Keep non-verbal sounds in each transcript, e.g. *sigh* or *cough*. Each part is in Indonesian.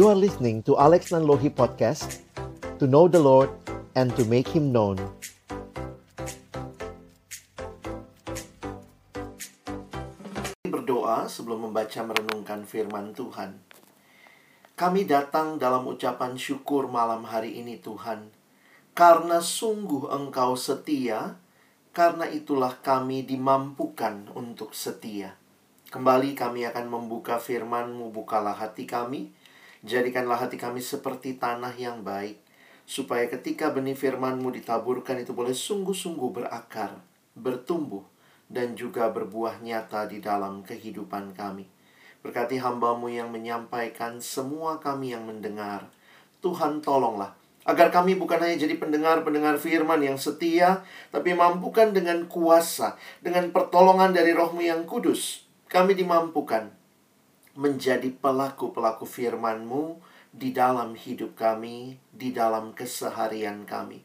You are listening to Alex Nanlohi Podcast To know the Lord and to make Him known. Berdoa sebelum membaca merenungkan firman Tuhan. Kami datang dalam ucapan syukur malam hari ini Tuhan. Karena sungguh Engkau setia Karena itulah kami dimampukan untuk setia. Kembali kami akan membuka firman-Mu, bukalah hati kami, jadikanlah hati kami seperti tanah yang baik, supaya ketika benih firman-Mu ditaburkan itu boleh sungguh-sungguh berakar, bertumbuh, dan juga berbuah nyata di dalam kehidupan kami. Berkati hambamu yang menyampaikan semua kami yang mendengar. Tuhan tolonglah Agar kami bukan hanya jadi pendengar-pendengar firman yang setia, tapi mampukan dengan kuasa, dengan pertolongan dari rohmu yang kudus, kami dimampukan menjadi pelaku-pelaku firman-Mu di dalam hidup kami, di dalam keseharian kami.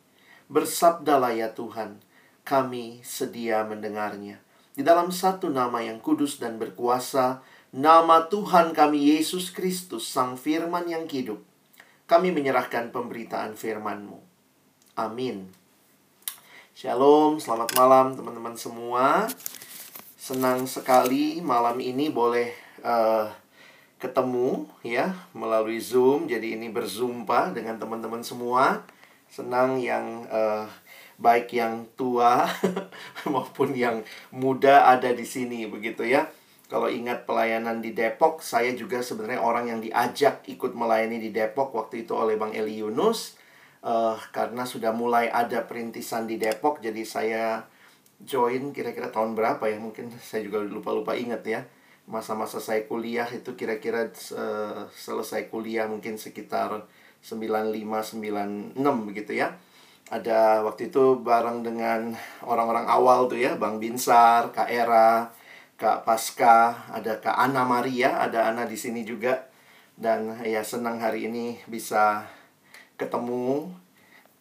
Bersabdalah ya Tuhan, kami sedia mendengarnya. Di dalam satu nama yang kudus dan berkuasa, nama Tuhan kami Yesus Kristus, Sang Firman yang hidup, kami menyerahkan pemberitaan firman-Mu. Amin. Shalom, selamat malam teman-teman semua. Senang sekali malam ini boleh uh, ketemu ya melalui Zoom. Jadi ini berzumpa dengan teman-teman semua. Senang yang uh, baik yang tua *laughs* maupun yang muda ada di sini begitu ya. Kalau ingat pelayanan di Depok, saya juga sebenarnya orang yang diajak ikut melayani di Depok waktu itu oleh Bang Eli Yunus. Uh, karena sudah mulai ada perintisan di Depok, jadi saya join kira-kira tahun berapa ya mungkin saya juga lupa-lupa ingat ya masa-masa saya kuliah itu kira-kira uh, selesai kuliah mungkin sekitar 95 96 begitu ya. Ada waktu itu bareng dengan orang-orang awal tuh ya Bang Binsar, Kak Era, Kak Pasca, ada Kak Ana Maria, ada Ana di sini juga. Dan ya senang hari ini bisa ketemu.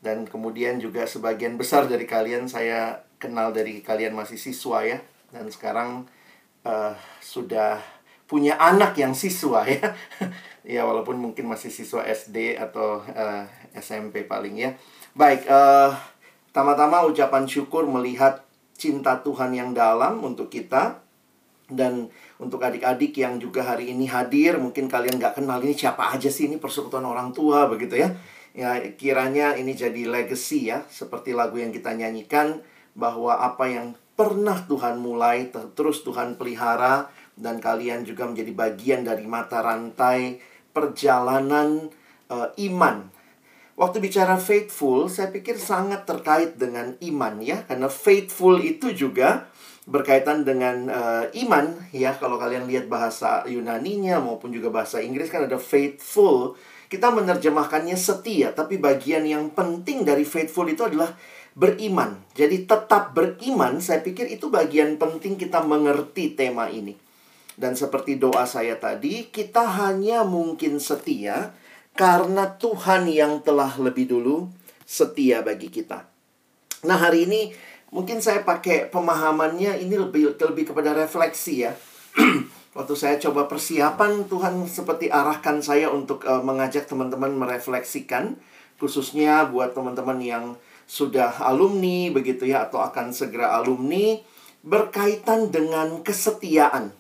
Dan kemudian juga sebagian besar dari kalian saya kenal dari kalian masih siswa ya. Dan sekarang uh, sudah punya anak yang siswa ya. *laughs* Ya walaupun mungkin masih siswa SD atau uh, eh, SMP paling ya. Baik uh, tama-tama ucapan syukur melihat cinta Tuhan yang dalam untuk kita dan untuk adik-adik yang juga hari ini hadir. Mungkin kalian nggak kenal ini siapa aja sih ini persekutuan orang tua begitu ya. Ya kiranya ini jadi legacy ya seperti lagu yang kita nyanyikan bahwa apa yang pernah Tuhan mulai terus Tuhan pelihara dan kalian juga menjadi bagian dari mata rantai perjalanan uh, iman. Waktu bicara faithful, saya pikir sangat terkait dengan iman ya, karena faithful itu juga berkaitan dengan uh, iman ya. Kalau kalian lihat bahasa Yunaninya maupun juga bahasa Inggris kan ada faithful. Kita menerjemahkannya setia, tapi bagian yang penting dari faithful itu adalah beriman. Jadi tetap beriman, saya pikir itu bagian penting kita mengerti tema ini. Dan seperti doa saya tadi, kita hanya mungkin setia karena Tuhan yang telah lebih dulu setia bagi kita. Nah, hari ini mungkin saya pakai pemahamannya ini lebih lebih kepada refleksi ya. *clears throat* Waktu saya coba persiapan, Tuhan seperti arahkan saya untuk uh, mengajak teman-teman merefleksikan, khususnya buat teman-teman yang sudah alumni begitu ya atau akan segera alumni berkaitan dengan kesetiaan.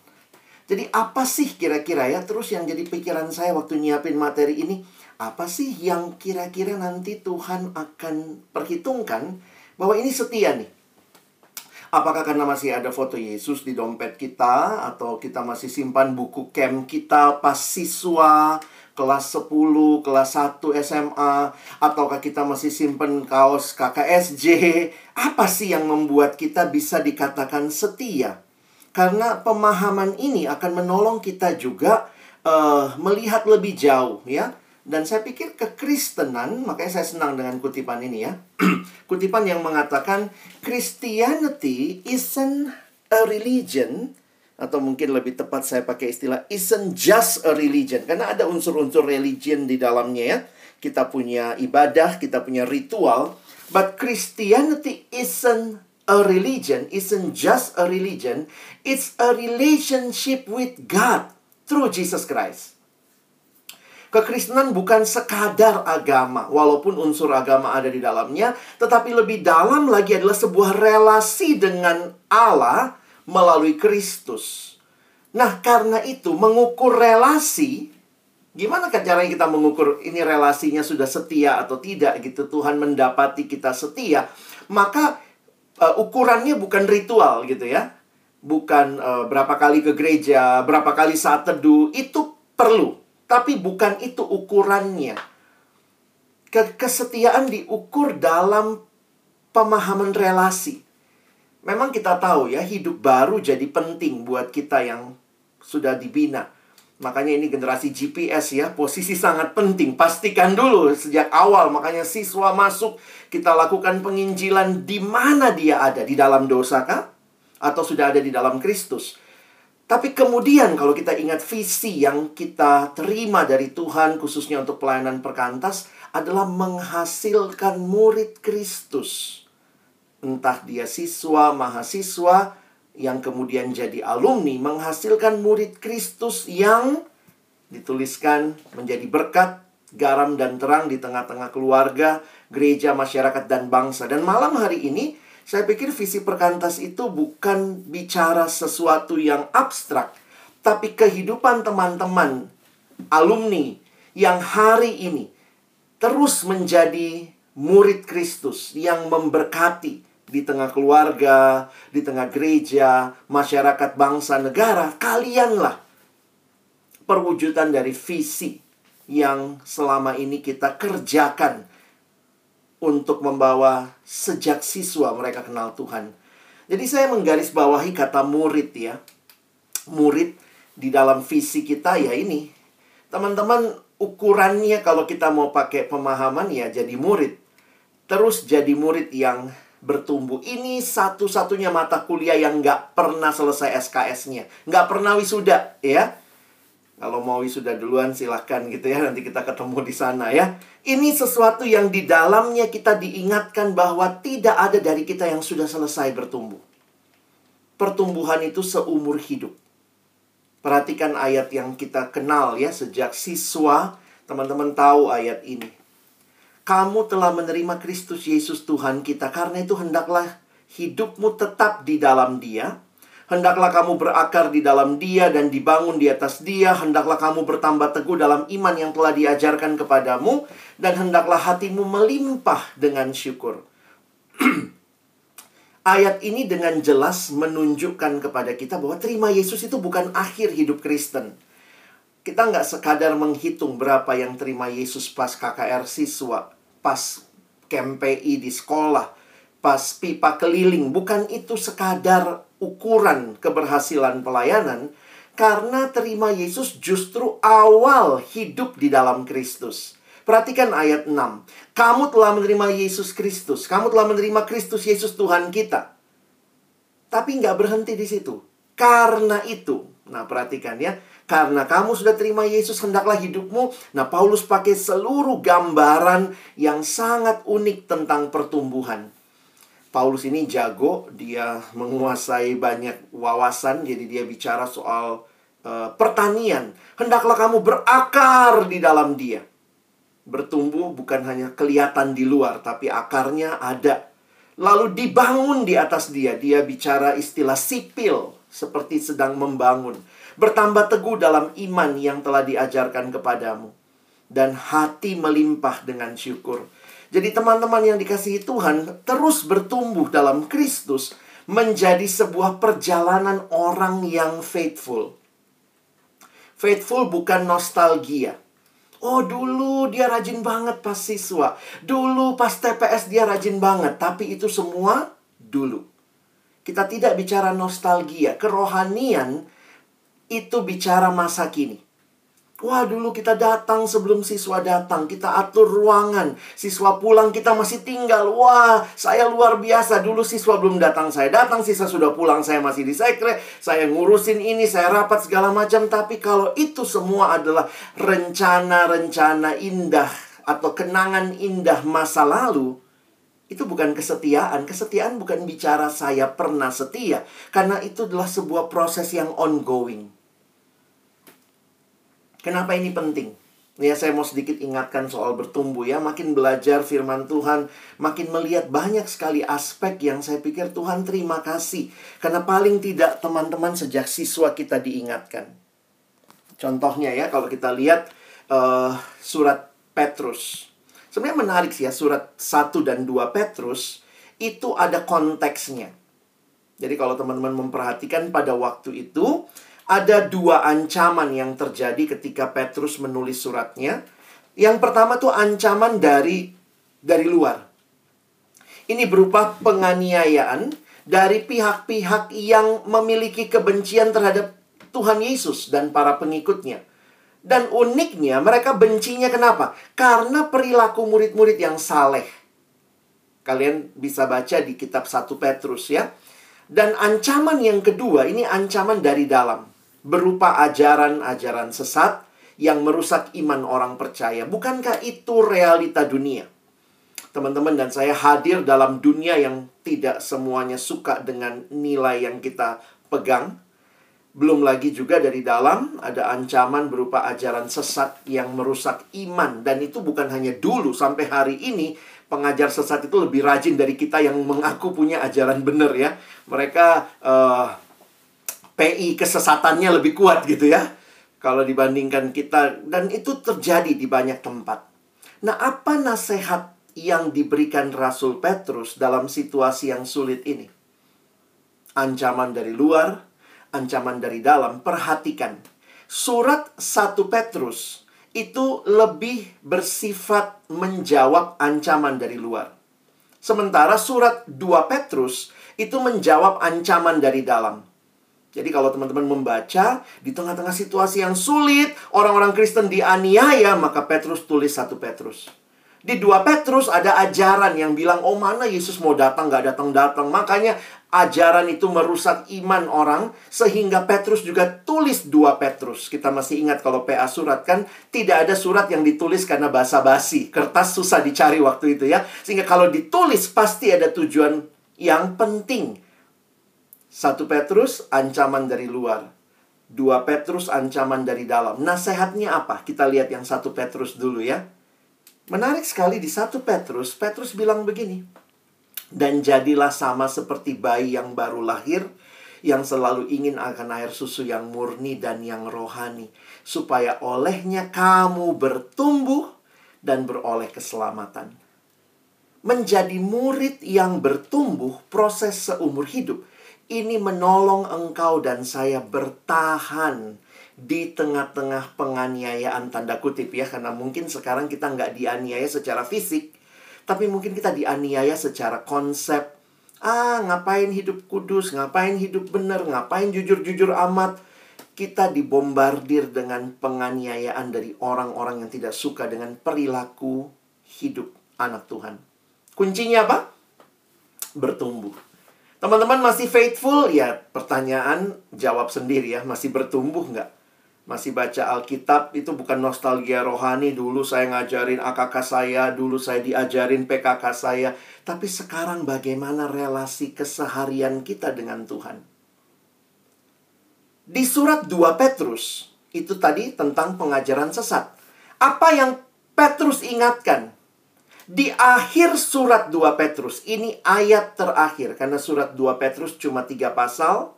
Jadi apa sih kira-kira ya terus yang jadi pikiran saya waktu nyiapin materi ini apa sih yang kira-kira nanti Tuhan akan perhitungkan bahwa ini setia nih. Apakah karena masih ada foto Yesus di dompet kita atau kita masih simpan buku camp kita pas siswa kelas 10, kelas 1 SMA, ataukah kita masih simpen kaos KKSJ? Apa sih yang membuat kita bisa dikatakan setia? Karena pemahaman ini akan menolong kita juga uh, melihat lebih jauh ya. Dan saya pikir kekristenan, makanya saya senang dengan kutipan ini ya. *clears throat* kutipan yang mengatakan Christianity isn't a religion atau mungkin lebih tepat saya pakai istilah isn't just a religion karena ada unsur-unsur religion di dalamnya ya. Kita punya ibadah, kita punya ritual, but Christianity isn't a religion, isn't just a religion, it's a relationship with God through Jesus Christ. Kekristenan bukan sekadar agama, walaupun unsur agama ada di dalamnya, tetapi lebih dalam lagi adalah sebuah relasi dengan Allah melalui Kristus. Nah, karena itu mengukur relasi, gimana kan caranya kita mengukur ini relasinya sudah setia atau tidak gitu. Tuhan mendapati kita setia, maka uh, ukurannya bukan ritual gitu ya. Bukan uh, berapa kali ke gereja, berapa kali saat teduh, itu perlu tapi bukan itu ukurannya. Kesetiaan diukur dalam pemahaman relasi. Memang kita tahu ya, hidup baru jadi penting buat kita yang sudah dibina. Makanya ini generasi GPS ya, posisi sangat penting. Pastikan dulu sejak awal, makanya siswa masuk, kita lakukan penginjilan di mana dia ada, di dalam dosa kah? Atau sudah ada di dalam Kristus? Tapi kemudian kalau kita ingat visi yang kita terima dari Tuhan khususnya untuk pelayanan perkantas adalah menghasilkan murid Kristus. Entah dia siswa, mahasiswa yang kemudian jadi alumni menghasilkan murid Kristus yang dituliskan menjadi berkat, garam dan terang di tengah-tengah keluarga, gereja, masyarakat dan bangsa. Dan malam hari ini saya pikir visi perkantas itu bukan bicara sesuatu yang abstrak, tapi kehidupan teman-teman alumni yang hari ini terus menjadi murid Kristus yang memberkati di tengah keluarga, di tengah gereja, masyarakat, bangsa, negara, kalianlah perwujudan dari visi yang selama ini kita kerjakan untuk membawa sejak siswa mereka kenal Tuhan. Jadi saya menggarisbawahi kata murid ya. Murid di dalam visi kita ya ini. Teman-teman ukurannya kalau kita mau pakai pemahaman ya jadi murid. Terus jadi murid yang bertumbuh. Ini satu-satunya mata kuliah yang nggak pernah selesai SKS-nya. Nggak pernah wisuda ya. Kalau mau wisuda duluan silahkan gitu ya Nanti kita ketemu di sana ya Ini sesuatu yang di dalamnya kita diingatkan bahwa Tidak ada dari kita yang sudah selesai bertumbuh Pertumbuhan itu seumur hidup Perhatikan ayat yang kita kenal ya Sejak siswa Teman-teman tahu ayat ini Kamu telah menerima Kristus Yesus Tuhan kita Karena itu hendaklah hidupmu tetap di dalam dia Hendaklah kamu berakar di dalam dia dan dibangun di atas dia. Hendaklah kamu bertambah teguh dalam iman yang telah diajarkan kepadamu. Dan hendaklah hatimu melimpah dengan syukur. *clears throat* Ayat ini dengan jelas menunjukkan kepada kita bahwa terima Yesus itu bukan akhir hidup Kristen. Kita nggak sekadar menghitung berapa yang terima Yesus pas KKR siswa, pas KMPI di sekolah, pas pipa keliling. Bukan itu sekadar ukuran keberhasilan pelayanan karena terima Yesus justru awal hidup di dalam Kristus. Perhatikan ayat 6. Kamu telah menerima Yesus Kristus. Kamu telah menerima Kristus Yesus Tuhan kita. Tapi nggak berhenti di situ. Karena itu. Nah perhatikan ya. Karena kamu sudah terima Yesus, hendaklah hidupmu. Nah Paulus pakai seluruh gambaran yang sangat unik tentang pertumbuhan. Paulus ini jago, dia menguasai banyak wawasan, jadi dia bicara soal uh, pertanian. Hendaklah kamu berakar di dalam dia. Bertumbuh bukan hanya kelihatan di luar, tapi akarnya ada. Lalu dibangun di atas dia. Dia bicara istilah sipil, seperti sedang membangun. Bertambah teguh dalam iman yang telah diajarkan kepadamu. Dan hati melimpah dengan syukur jadi teman-teman yang dikasihi Tuhan terus bertumbuh dalam Kristus menjadi sebuah perjalanan orang yang faithful. Faithful bukan nostalgia. Oh dulu dia rajin banget pas siswa. Dulu pas TPS dia rajin banget. Tapi itu semua dulu. Kita tidak bicara nostalgia. Kerohanian itu bicara masa kini. Wah, dulu kita datang sebelum siswa datang. Kita atur ruangan. Siswa pulang, kita masih tinggal. Wah, saya luar biasa. Dulu siswa belum datang, saya datang. Siswa sudah pulang, saya masih di sekre. Saya ngurusin ini, saya rapat segala macam. Tapi kalau itu semua adalah rencana-rencana indah atau kenangan indah masa lalu, itu bukan kesetiaan. Kesetiaan bukan bicara saya pernah setia. Karena itu adalah sebuah proses yang ongoing. Kenapa ini penting? Ya, saya mau sedikit ingatkan soal bertumbuh ya. Makin belajar firman Tuhan, makin melihat banyak sekali aspek yang saya pikir Tuhan terima kasih. Karena paling tidak teman-teman sejak siswa kita diingatkan. Contohnya ya, kalau kita lihat uh, surat Petrus. Sebenarnya menarik sih ya, surat 1 dan 2 Petrus itu ada konteksnya. Jadi kalau teman-teman memperhatikan pada waktu itu, ada dua ancaman yang terjadi ketika Petrus menulis suratnya. Yang pertama tuh ancaman dari dari luar. Ini berupa penganiayaan dari pihak-pihak yang memiliki kebencian terhadap Tuhan Yesus dan para pengikutnya. Dan uniknya mereka bencinya kenapa? Karena perilaku murid-murid yang saleh. Kalian bisa baca di kitab 1 Petrus ya. Dan ancaman yang kedua ini ancaman dari dalam berupa ajaran-ajaran sesat yang merusak iman orang percaya. Bukankah itu realita dunia? Teman-teman dan saya hadir dalam dunia yang tidak semuanya suka dengan nilai yang kita pegang. Belum lagi juga dari dalam ada ancaman berupa ajaran sesat yang merusak iman. Dan itu bukan hanya dulu, sampai hari ini pengajar sesat itu lebih rajin dari kita yang mengaku punya ajaran benar ya. Mereka uh, PI kesesatannya lebih kuat gitu ya. Kalau dibandingkan kita dan itu terjadi di banyak tempat. Nah, apa nasihat yang diberikan Rasul Petrus dalam situasi yang sulit ini? Ancaman dari luar, ancaman dari dalam. Perhatikan. Surat 1 Petrus itu lebih bersifat menjawab ancaman dari luar. Sementara surat 2 Petrus itu menjawab ancaman dari dalam. Jadi kalau teman-teman membaca di tengah-tengah situasi yang sulit, orang-orang Kristen dianiaya, maka Petrus tulis satu Petrus. Di dua Petrus ada ajaran yang bilang, oh mana Yesus mau datang, gak datang-datang. Makanya ajaran itu merusak iman orang, sehingga Petrus juga tulis dua Petrus. Kita masih ingat kalau PA surat kan, tidak ada surat yang ditulis karena basa-basi. Kertas susah dicari waktu itu ya. Sehingga kalau ditulis pasti ada tujuan yang penting. Satu Petrus ancaman dari luar. Dua Petrus ancaman dari dalam. Nasihatnya apa? Kita lihat yang satu Petrus dulu ya. Menarik sekali di satu Petrus, Petrus bilang begini. Dan jadilah sama seperti bayi yang baru lahir, yang selalu ingin akan air susu yang murni dan yang rohani. Supaya olehnya kamu bertumbuh dan beroleh keselamatan. Menjadi murid yang bertumbuh proses seumur hidup ini menolong engkau dan saya bertahan di tengah-tengah penganiayaan tanda kutip ya. Karena mungkin sekarang kita nggak dianiaya secara fisik tapi mungkin kita dianiaya secara konsep. Ah ngapain hidup kudus? Ngapain hidup benar? Ngapain jujur-jujur amat? Kita dibombardir dengan penganiayaan dari orang-orang yang tidak suka dengan perilaku hidup anak Tuhan. Kuncinya apa? Bertumbuh Teman-teman masih faithful? Ya, pertanyaan jawab sendiri ya. Masih bertumbuh nggak? Masih baca Alkitab itu bukan nostalgia rohani. Dulu saya ngajarin AKK saya, dulu saya diajarin PKK saya. Tapi sekarang bagaimana relasi keseharian kita dengan Tuhan? Di surat 2 Petrus, itu tadi tentang pengajaran sesat. Apa yang Petrus ingatkan? Di akhir surat 2 Petrus, ini ayat terakhir. Karena surat 2 Petrus cuma tiga pasal.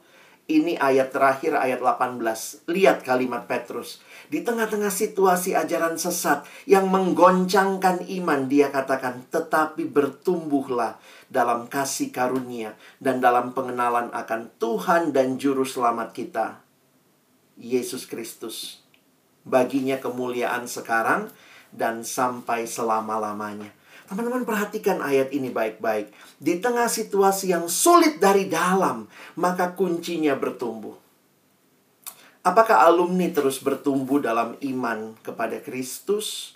Ini ayat terakhir, ayat 18. Lihat kalimat Petrus. Di tengah-tengah situasi ajaran sesat yang menggoncangkan iman, dia katakan, tetapi bertumbuhlah dalam kasih karunia dan dalam pengenalan akan Tuhan dan Juru Selamat kita, Yesus Kristus. Baginya kemuliaan sekarang dan sampai selama-lamanya. Teman-teman perhatikan ayat ini baik-baik. Di tengah situasi yang sulit dari dalam, maka kuncinya bertumbuh. Apakah alumni terus bertumbuh dalam iman kepada Kristus?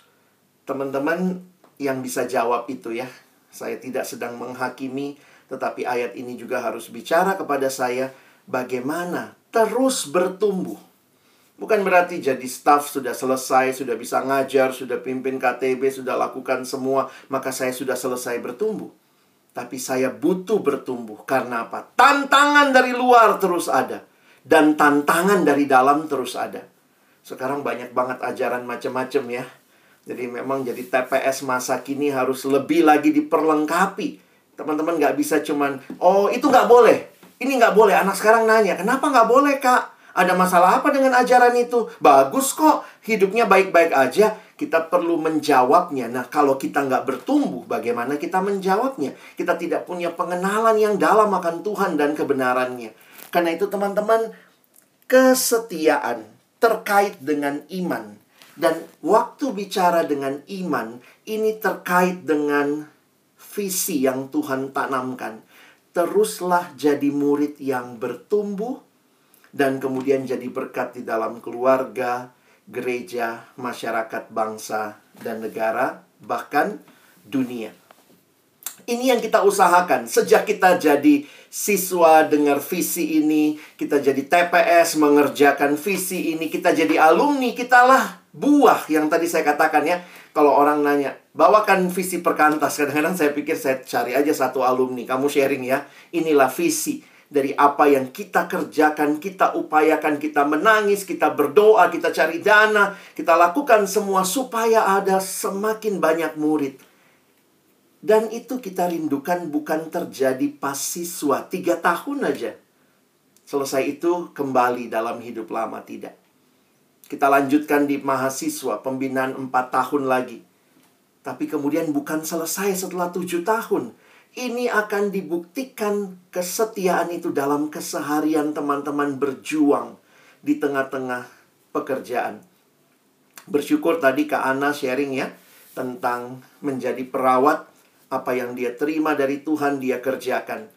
Teman-teman yang bisa jawab itu ya. Saya tidak sedang menghakimi, tetapi ayat ini juga harus bicara kepada saya bagaimana terus bertumbuh Bukan berarti jadi staff sudah selesai, sudah bisa ngajar, sudah pimpin KTB, sudah lakukan semua, maka saya sudah selesai bertumbuh. Tapi saya butuh bertumbuh. Karena apa? Tantangan dari luar terus ada. Dan tantangan dari dalam terus ada. Sekarang banyak banget ajaran macam-macam ya. Jadi memang jadi TPS masa kini harus lebih lagi diperlengkapi. Teman-teman nggak bisa cuman, oh itu nggak boleh. Ini nggak boleh. Anak sekarang nanya, kenapa nggak boleh kak? Ada masalah apa dengan ajaran itu? Bagus kok, hidupnya baik-baik aja. Kita perlu menjawabnya. Nah, kalau kita nggak bertumbuh, bagaimana kita menjawabnya? Kita tidak punya pengenalan yang dalam akan Tuhan dan kebenarannya. Karena itu teman-teman, kesetiaan terkait dengan iman. Dan waktu bicara dengan iman, ini terkait dengan visi yang Tuhan tanamkan. Teruslah jadi murid yang bertumbuh, dan kemudian jadi berkat di dalam keluarga, gereja, masyarakat, bangsa, dan negara, bahkan dunia. Ini yang kita usahakan sejak kita jadi siswa dengar visi ini, kita jadi TPS mengerjakan visi ini, kita jadi alumni, kitalah buah yang tadi saya katakan ya. Kalau orang nanya, bawakan visi perkantas. Kadang-kadang saya pikir saya cari aja satu alumni, kamu sharing ya. Inilah visi dari apa yang kita kerjakan, kita upayakan, kita menangis, kita berdoa, kita cari dana, kita lakukan semua supaya ada semakin banyak murid. Dan itu kita rindukan bukan terjadi pas siswa tiga tahun aja. Selesai itu kembali dalam hidup lama tidak. Kita lanjutkan di mahasiswa, pembinaan empat tahun lagi. Tapi kemudian bukan selesai setelah tujuh tahun ini akan dibuktikan kesetiaan itu dalam keseharian teman-teman berjuang di tengah-tengah pekerjaan. Bersyukur tadi Kak Ana sharing ya tentang menjadi perawat apa yang dia terima dari Tuhan dia kerjakan.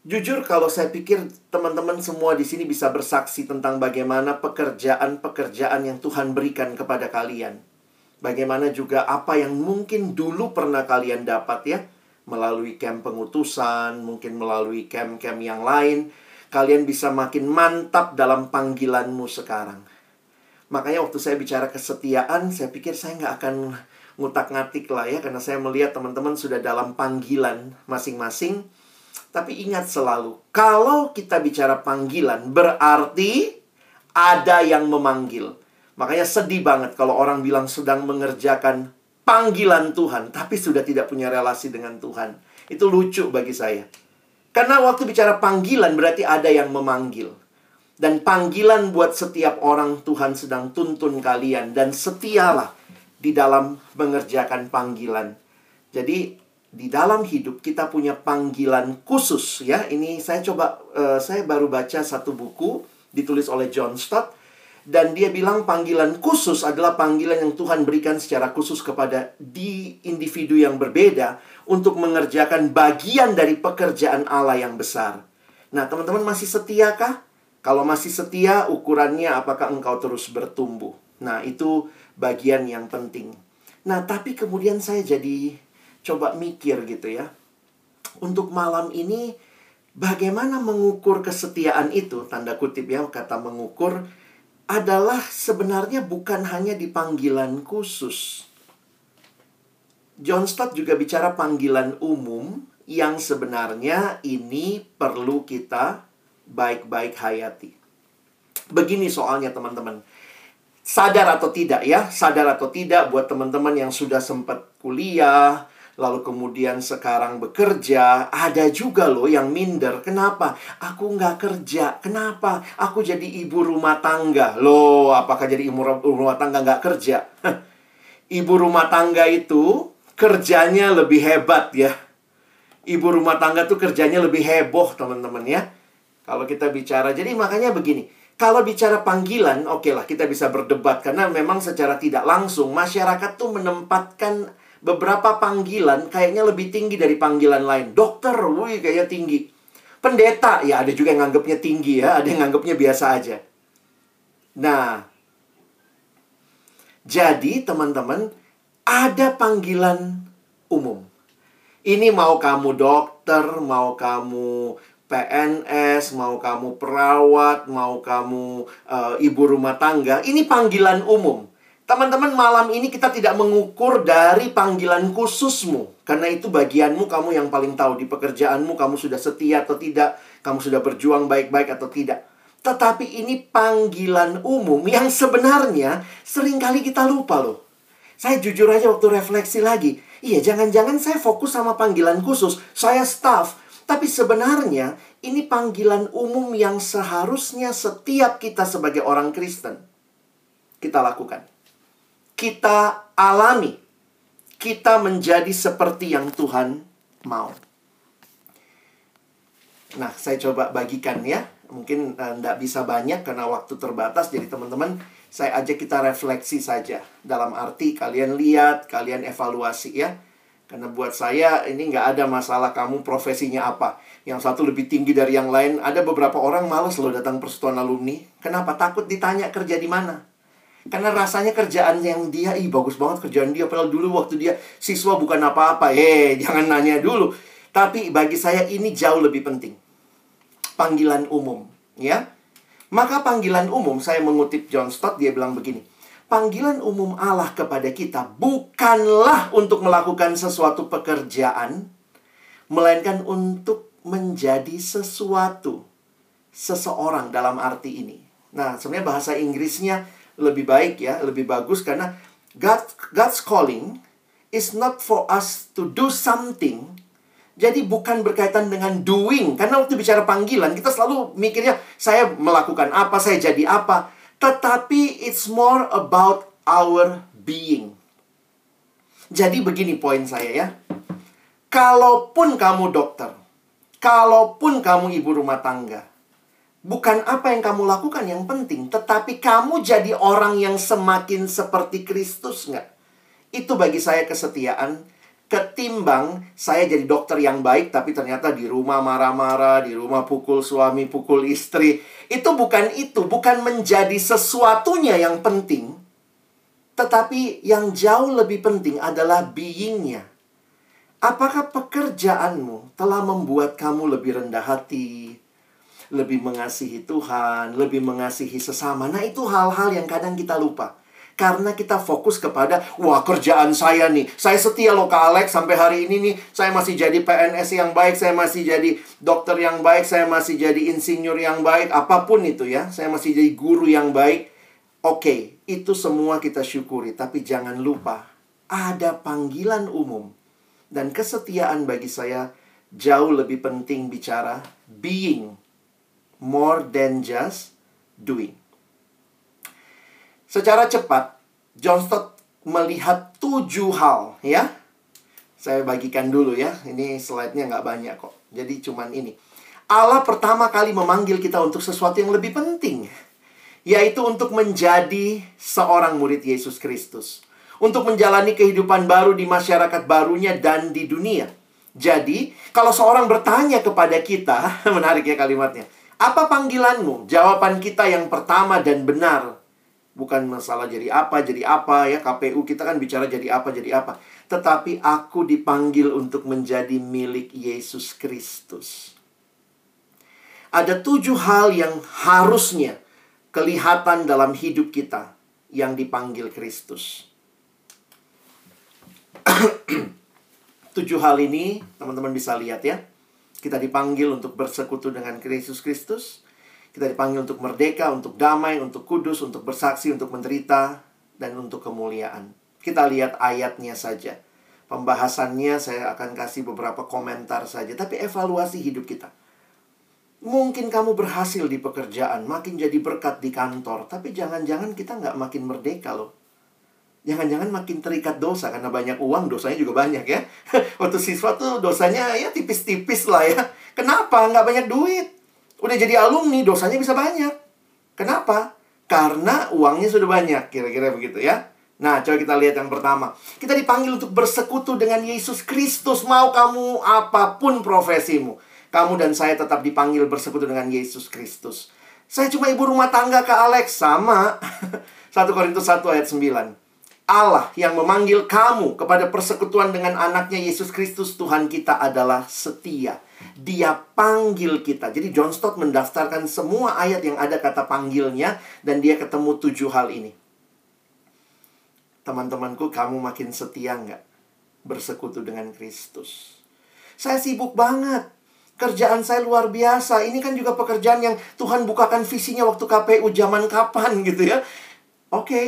Jujur kalau saya pikir teman-teman semua di sini bisa bersaksi tentang bagaimana pekerjaan-pekerjaan yang Tuhan berikan kepada kalian. Bagaimana juga apa yang mungkin dulu pernah kalian dapat ya melalui camp pengutusan, mungkin melalui camp-camp yang lain, kalian bisa makin mantap dalam panggilanmu sekarang. Makanya waktu saya bicara kesetiaan, saya pikir saya nggak akan ngutak-ngatik lah ya, karena saya melihat teman-teman sudah dalam panggilan masing-masing. Tapi ingat selalu, kalau kita bicara panggilan, berarti ada yang memanggil. Makanya sedih banget kalau orang bilang sedang mengerjakan panggilan Tuhan, tapi sudah tidak punya relasi dengan Tuhan. Itu lucu bagi saya. Karena waktu bicara panggilan berarti ada yang memanggil. Dan panggilan buat setiap orang Tuhan sedang tuntun kalian. Dan setialah di dalam mengerjakan panggilan. Jadi di dalam hidup kita punya panggilan khusus ya. Ini saya coba, uh, saya baru baca satu buku ditulis oleh John Stott dan dia bilang panggilan khusus adalah panggilan yang Tuhan berikan secara khusus kepada di individu yang berbeda untuk mengerjakan bagian dari pekerjaan Allah yang besar. Nah, teman-teman masih setiakah? Kalau masih setia, ukurannya apakah engkau terus bertumbuh? Nah, itu bagian yang penting. Nah, tapi kemudian saya jadi coba mikir gitu ya. Untuk malam ini, bagaimana mengukur kesetiaan itu? Tanda kutip ya, kata mengukur adalah sebenarnya bukan hanya di panggilan khusus. John Stott juga bicara panggilan umum yang sebenarnya ini perlu kita baik-baik hayati. Begini soalnya teman-teman. Sadar atau tidak ya, sadar atau tidak buat teman-teman yang sudah sempat kuliah, lalu kemudian sekarang bekerja, ada juga loh yang minder. Kenapa? Aku nggak kerja. Kenapa? Aku jadi ibu rumah tangga. Loh, apakah jadi ibu rumah tangga nggak kerja? ibu rumah tangga itu kerjanya lebih hebat ya. Ibu rumah tangga tuh kerjanya lebih heboh, teman-teman ya. Kalau kita bicara, jadi makanya begini. Kalau bicara panggilan, oke okay lah kita bisa berdebat karena memang secara tidak langsung masyarakat tuh menempatkan beberapa panggilan kayaknya lebih tinggi dari panggilan lain. Dokter, wih kayaknya tinggi. Pendeta, ya ada juga yang nganggapnya tinggi ya, ada yang nganggapnya biasa aja. Nah, jadi teman-teman, ada panggilan umum. Ini mau kamu dokter, mau kamu PNS, mau kamu perawat, mau kamu uh, ibu rumah tangga, ini panggilan umum. Teman-teman, malam ini kita tidak mengukur dari panggilan khususmu. Karena itu bagianmu, kamu yang paling tahu di pekerjaanmu, kamu sudah setia atau tidak, kamu sudah berjuang baik-baik atau tidak. Tetapi ini panggilan umum yang sebenarnya sering kali kita lupa loh. Saya jujur aja waktu refleksi lagi. Iya, jangan-jangan saya fokus sama panggilan khusus. Saya staff. Tapi sebenarnya ini panggilan umum yang seharusnya setiap kita sebagai orang Kristen kita lakukan. Kita alami. Kita menjadi seperti yang Tuhan mau. Nah, saya coba bagikan ya. Mungkin tidak uh, bisa banyak karena waktu terbatas. Jadi teman-teman saya ajak kita refleksi saja. Dalam arti kalian lihat kalian evaluasi ya. Karena buat saya ini nggak ada masalah kamu profesinya apa. Yang satu lebih tinggi dari yang lain. Ada beberapa orang malas loh datang persatuan alumni. Kenapa? Takut ditanya kerja di mana karena rasanya kerjaan yang dia ih bagus banget kerjaan dia padahal dulu waktu dia siswa bukan apa-apa eh *laughs* jangan nanya dulu tapi bagi saya ini jauh lebih penting panggilan umum, ya. Maka panggilan umum, saya mengutip John Stott, dia bilang begini. Panggilan umum Allah kepada kita bukanlah untuk melakukan sesuatu pekerjaan, melainkan untuk menjadi sesuatu seseorang dalam arti ini. Nah, sebenarnya bahasa Inggrisnya lebih baik ya, lebih bagus karena God God's calling is not for us to do something jadi bukan berkaitan dengan doing. Karena waktu bicara panggilan, kita selalu mikirnya, saya melakukan apa, saya jadi apa. Tetapi it's more about our being. Jadi begini poin saya ya. Kalaupun kamu dokter, kalaupun kamu ibu rumah tangga, bukan apa yang kamu lakukan yang penting, tetapi kamu jadi orang yang semakin seperti Kristus nggak? Itu bagi saya kesetiaan Ketimbang saya jadi dokter yang baik tapi ternyata di rumah marah-marah, di rumah pukul suami, pukul istri. Itu bukan itu, bukan menjadi sesuatunya yang penting. Tetapi yang jauh lebih penting adalah beingnya. Apakah pekerjaanmu telah membuat kamu lebih rendah hati, lebih mengasihi Tuhan, lebih mengasihi sesama? Nah, itu hal-hal yang kadang kita lupa. Karena kita fokus kepada, wah kerjaan saya nih. Saya setia loh ke Alex sampai hari ini nih. Saya masih jadi PNS yang baik, saya masih jadi dokter yang baik, saya masih jadi insinyur yang baik. Apa pun itu ya, saya masih jadi guru yang baik. Oke, itu semua kita syukuri. Tapi jangan lupa, ada panggilan umum. Dan kesetiaan bagi saya jauh lebih penting bicara being more than just doing. Secara cepat, John Stott melihat tujuh hal, ya. Saya bagikan dulu ya. Ini slide-nya nggak banyak kok. Jadi cuman ini. Allah pertama kali memanggil kita untuk sesuatu yang lebih penting. Yaitu untuk menjadi seorang murid Yesus Kristus. Untuk menjalani kehidupan baru di masyarakat barunya dan di dunia. Jadi, kalau seorang bertanya kepada kita, *laughs* menarik ya kalimatnya. Apa panggilanmu? Jawaban kita yang pertama dan benar bukan masalah jadi apa, jadi apa ya KPU kita kan bicara jadi apa, jadi apa. Tetapi aku dipanggil untuk menjadi milik Yesus Kristus. Ada tujuh hal yang harusnya kelihatan dalam hidup kita yang dipanggil Kristus. *clears throat* tujuh hal ini teman-teman bisa lihat ya. Kita dipanggil untuk bersekutu dengan Kristus Kristus kita dipanggil untuk merdeka, untuk damai, untuk kudus, untuk bersaksi, untuk menderita, dan untuk kemuliaan. Kita lihat ayatnya saja. Pembahasannya saya akan kasih beberapa komentar saja. Tapi evaluasi hidup kita. Mungkin kamu berhasil di pekerjaan, makin jadi berkat di kantor. Tapi jangan-jangan kita nggak makin merdeka loh. Jangan-jangan makin terikat dosa karena banyak uang, dosanya juga banyak ya. *laughs* Waktu siswa tuh dosanya ya tipis-tipis lah ya. Kenapa? Nggak banyak duit. Udah jadi alumni, dosanya bisa banyak. Kenapa? Karena uangnya sudah banyak, kira-kira begitu ya. Nah, coba kita lihat yang pertama. Kita dipanggil untuk bersekutu dengan Yesus Kristus. Mau kamu apa pun profesimu. Kamu dan saya tetap dipanggil bersekutu dengan Yesus Kristus. Saya cuma ibu rumah tangga ke Alex. Sama. *laughs* 1 Korintus 1 ayat 9. Allah yang memanggil kamu kepada persekutuan dengan anaknya Yesus Kristus Tuhan kita adalah setia. Dia panggil kita. Jadi John Stott mendaftarkan semua ayat yang ada kata panggilnya dan dia ketemu tujuh hal ini. Teman-temanku, kamu makin setia nggak bersekutu dengan Kristus? Saya sibuk banget. Kerjaan saya luar biasa. Ini kan juga pekerjaan yang Tuhan bukakan visinya waktu KPU zaman kapan gitu ya. Oke, okay,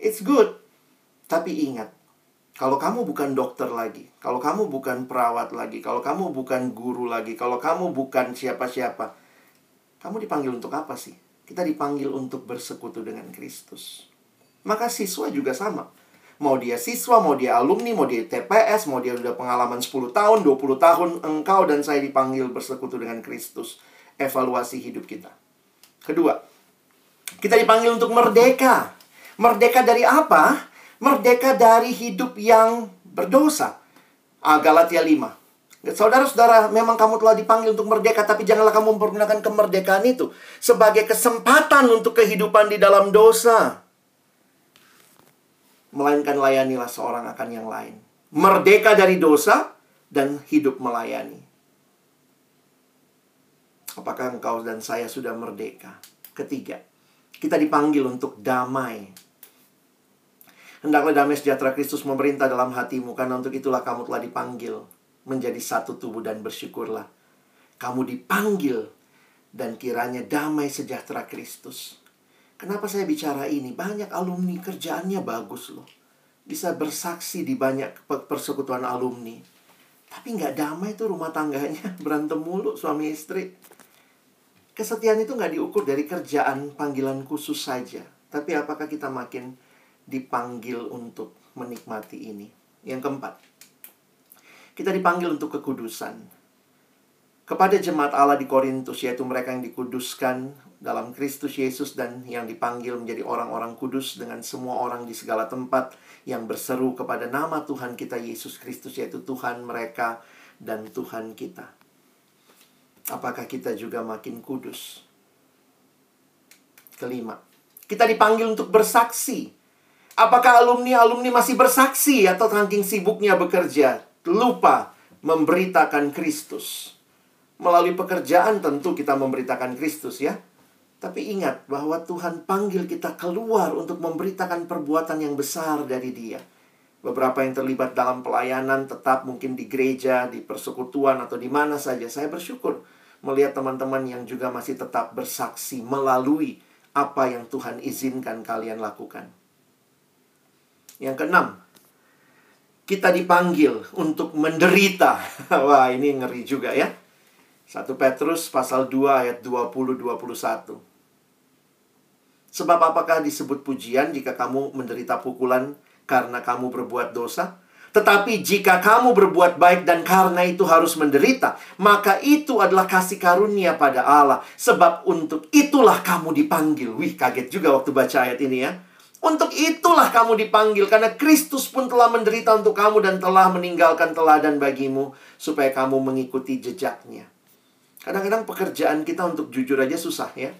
it's good. Tapi ingat, kalau kamu bukan dokter lagi, kalau kamu bukan perawat lagi, kalau kamu bukan guru lagi, kalau kamu bukan siapa-siapa, kamu dipanggil untuk apa sih? Kita dipanggil untuk bersekutu dengan Kristus. Maka siswa juga sama. Mau dia siswa, mau dia alumni, mau dia TPS, mau dia udah pengalaman 10 tahun, 20 tahun, engkau dan saya dipanggil bersekutu dengan Kristus. Evaluasi hidup kita. Kedua, kita dipanggil untuk merdeka. Merdeka dari apa? Merdeka dari hidup yang berdosa. Ah, Galatia 5. Saudara-saudara, memang kamu telah dipanggil untuk merdeka, tapi janganlah kamu mempergunakan kemerdekaan itu sebagai kesempatan untuk kehidupan di dalam dosa melainkan layanilah seorang akan yang lain. Merdeka dari dosa dan hidup melayani. Apakah engkau dan saya sudah merdeka? Ketiga, kita dipanggil untuk damai. Hendaklah damai sejahtera Kristus memerintah dalam hatimu, karena untuk itulah kamu telah dipanggil menjadi satu tubuh dan bersyukurlah. Kamu dipanggil dan kiranya damai sejahtera Kristus Kenapa saya bicara ini? Banyak alumni kerjaannya bagus loh. Bisa bersaksi di banyak persekutuan alumni. Tapi nggak damai tuh rumah tangganya. *laughs* Berantem mulu suami istri. Kesetiaan itu nggak diukur dari kerjaan panggilan khusus saja. Tapi apakah kita makin dipanggil untuk menikmati ini? Yang keempat, kita dipanggil untuk kekudusan. Kepada jemaat Allah di Korintus, yaitu mereka yang dikuduskan dalam Kristus Yesus dan yang dipanggil menjadi orang-orang kudus dengan semua orang di segala tempat yang berseru kepada nama Tuhan kita Yesus Kristus yaitu Tuhan mereka dan Tuhan kita. Apakah kita juga makin kudus? Kelima, kita dipanggil untuk bersaksi. Apakah alumni-alumni masih bersaksi atau saking sibuknya bekerja, lupa memberitakan Kristus? Melalui pekerjaan tentu kita memberitakan Kristus ya. Tapi ingat bahwa Tuhan panggil kita keluar untuk memberitakan perbuatan yang besar dari Dia. Beberapa yang terlibat dalam pelayanan tetap mungkin di gereja, di persekutuan, atau di mana saja. Saya bersyukur melihat teman-teman yang juga masih tetap bersaksi melalui apa yang Tuhan izinkan kalian lakukan. Yang keenam, kita dipanggil untuk menderita. *laughs* Wah, ini ngeri juga ya. 1 Petrus pasal 2 ayat 20 21. Sebab apakah disebut pujian jika kamu menderita pukulan karena kamu berbuat dosa? Tetapi jika kamu berbuat baik dan karena itu harus menderita, maka itu adalah kasih karunia pada Allah. Sebab untuk itulah kamu dipanggil. Wih, kaget juga waktu baca ayat ini ya. Untuk itulah kamu dipanggil karena Kristus pun telah menderita untuk kamu dan telah meninggalkan teladan bagimu supaya kamu mengikuti jejaknya. Kadang-kadang pekerjaan kita untuk jujur aja susah ya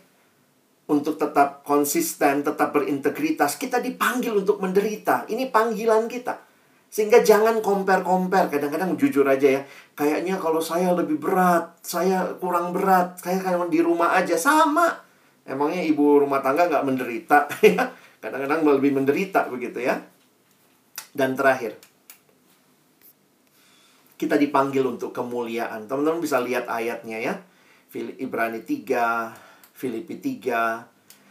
untuk tetap konsisten, tetap berintegritas. Kita dipanggil untuk menderita. Ini panggilan kita. Sehingga jangan compare-compare. Kadang-kadang jujur aja ya. Kayaknya kalau saya lebih berat, saya kurang berat. Saya kan di rumah aja. Sama. Emangnya ibu rumah tangga nggak menderita? *laughs* ya Kadang-kadang lebih menderita begitu ya. Dan terakhir. Kita dipanggil untuk kemuliaan. Teman-teman bisa lihat ayatnya ya. Ibrani 3, Filipi 3,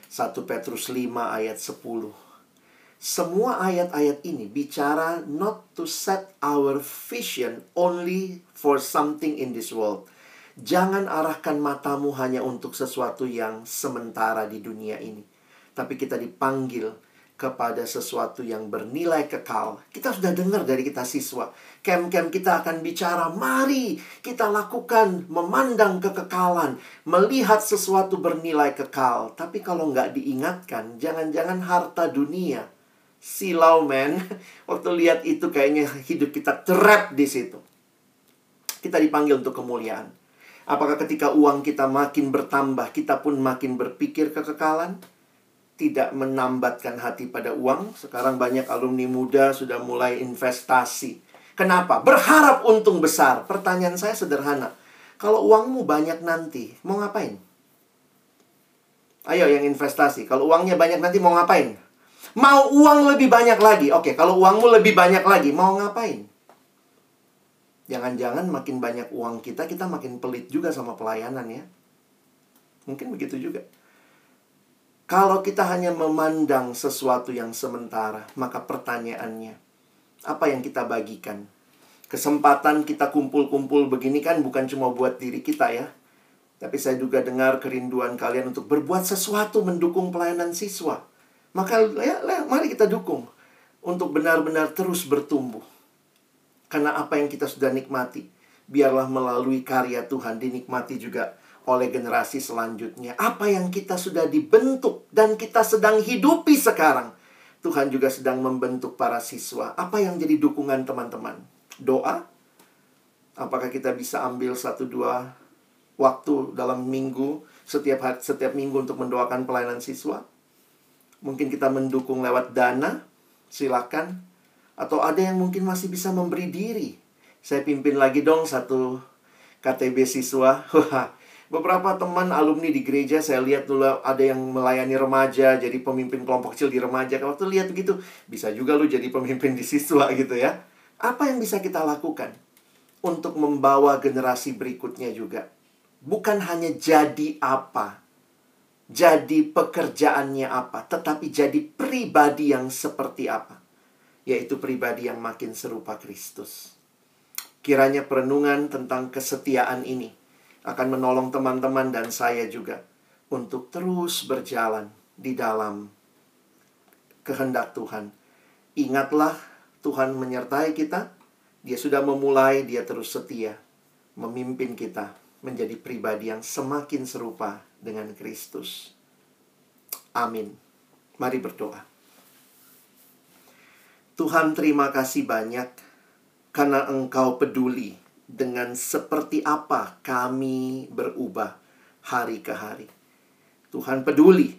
1 Petrus 5 ayat 10. Semua ayat-ayat ini bicara not to set our vision only for something in this world. Jangan arahkan matamu hanya untuk sesuatu yang sementara di dunia ini. Tapi kita dipanggil kepada sesuatu yang bernilai kekal. Kita sudah dengar dari kita siswa. Kem-kem kita akan bicara, mari kita lakukan memandang kekekalan, melihat sesuatu bernilai kekal. Tapi kalau nggak diingatkan, jangan-jangan harta dunia. Silau men, *laughs* waktu lihat itu kayaknya hidup kita trap di situ. Kita dipanggil untuk kemuliaan. Apakah ketika uang kita makin bertambah, kita pun makin berpikir kekekalan? Tidak menambatkan hati pada uang. Sekarang banyak alumni muda sudah mulai investasi. Kenapa? Berharap untung besar. Pertanyaan saya sederhana. Kalau uangmu banyak nanti, mau ngapain? Ayo yang investasi. Kalau uangnya banyak nanti mau ngapain? Mau uang lebih banyak lagi. Oke, kalau uangmu lebih banyak lagi, mau ngapain? Jangan-jangan makin banyak uang kita, kita makin pelit juga sama pelayanan ya. Mungkin begitu juga. Kalau kita hanya memandang sesuatu yang sementara, maka pertanyaannya, apa yang kita bagikan? Kesempatan kita kumpul-kumpul begini kan bukan cuma buat diri kita ya. Tapi saya juga dengar kerinduan kalian untuk berbuat sesuatu mendukung pelayanan siswa. Maka ya, ya, mari kita dukung untuk benar-benar terus bertumbuh. Karena apa yang kita sudah nikmati, biarlah melalui karya Tuhan dinikmati juga oleh generasi selanjutnya. Apa yang kita sudah dibentuk dan kita sedang hidupi sekarang. Tuhan juga sedang membentuk para siswa. Apa yang jadi dukungan teman-teman? Doa? Apakah kita bisa ambil satu dua waktu dalam minggu setiap hari, setiap minggu untuk mendoakan pelayanan siswa? Mungkin kita mendukung lewat dana, silakan. Atau ada yang mungkin masih bisa memberi diri. Saya pimpin lagi dong satu KTB siswa. *laughs* Beberapa teman alumni di gereja saya lihat dulu ada yang melayani remaja, jadi pemimpin kelompok kecil di remaja. Kalau tuh lihat begitu, bisa juga lu jadi pemimpin di siswa gitu ya. Apa yang bisa kita lakukan untuk membawa generasi berikutnya juga? Bukan hanya jadi apa, jadi pekerjaannya apa, tetapi jadi pribadi yang seperti apa yaitu pribadi yang makin serupa Kristus. Kiranya perenungan tentang kesetiaan ini akan menolong teman-teman dan saya juga untuk terus berjalan di dalam kehendak Tuhan. Ingatlah, Tuhan menyertai kita. Dia sudah memulai, dia terus setia memimpin kita menjadi pribadi yang semakin serupa dengan Kristus. Amin. Mari berdoa. Tuhan terima kasih banyak karena Engkau peduli dengan seperti apa kami berubah hari ke hari. Tuhan peduli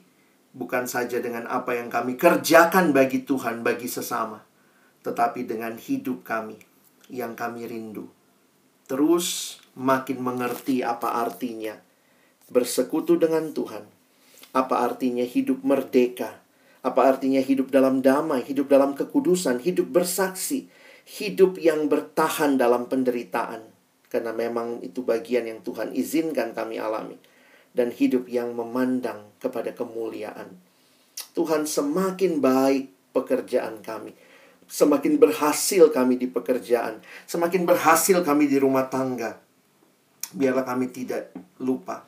bukan saja dengan apa yang kami kerjakan bagi Tuhan, bagi sesama, tetapi dengan hidup kami yang kami rindu. Terus makin mengerti apa artinya bersekutu dengan Tuhan, apa artinya hidup merdeka apa artinya hidup dalam damai, hidup dalam kekudusan, hidup bersaksi, hidup yang bertahan dalam penderitaan. Karena memang itu bagian yang Tuhan izinkan kami alami. Dan hidup yang memandang kepada kemuliaan. Tuhan semakin baik pekerjaan kami. Semakin berhasil kami di pekerjaan. Semakin berhasil kami di rumah tangga. Biarlah kami tidak lupa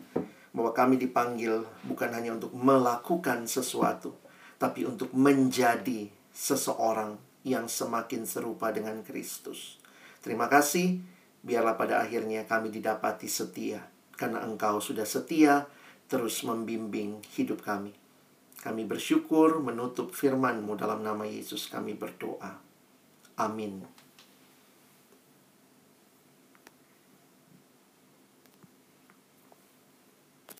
bahwa kami dipanggil bukan hanya untuk melakukan sesuatu, tapi untuk menjadi seseorang yang semakin serupa dengan Kristus. Terima kasih, biarlah pada akhirnya kami didapati setia, karena Engkau sudah setia terus membimbing hidup kami. Kami bersyukur menutup firman-Mu dalam nama Yesus kami berdoa. Amin.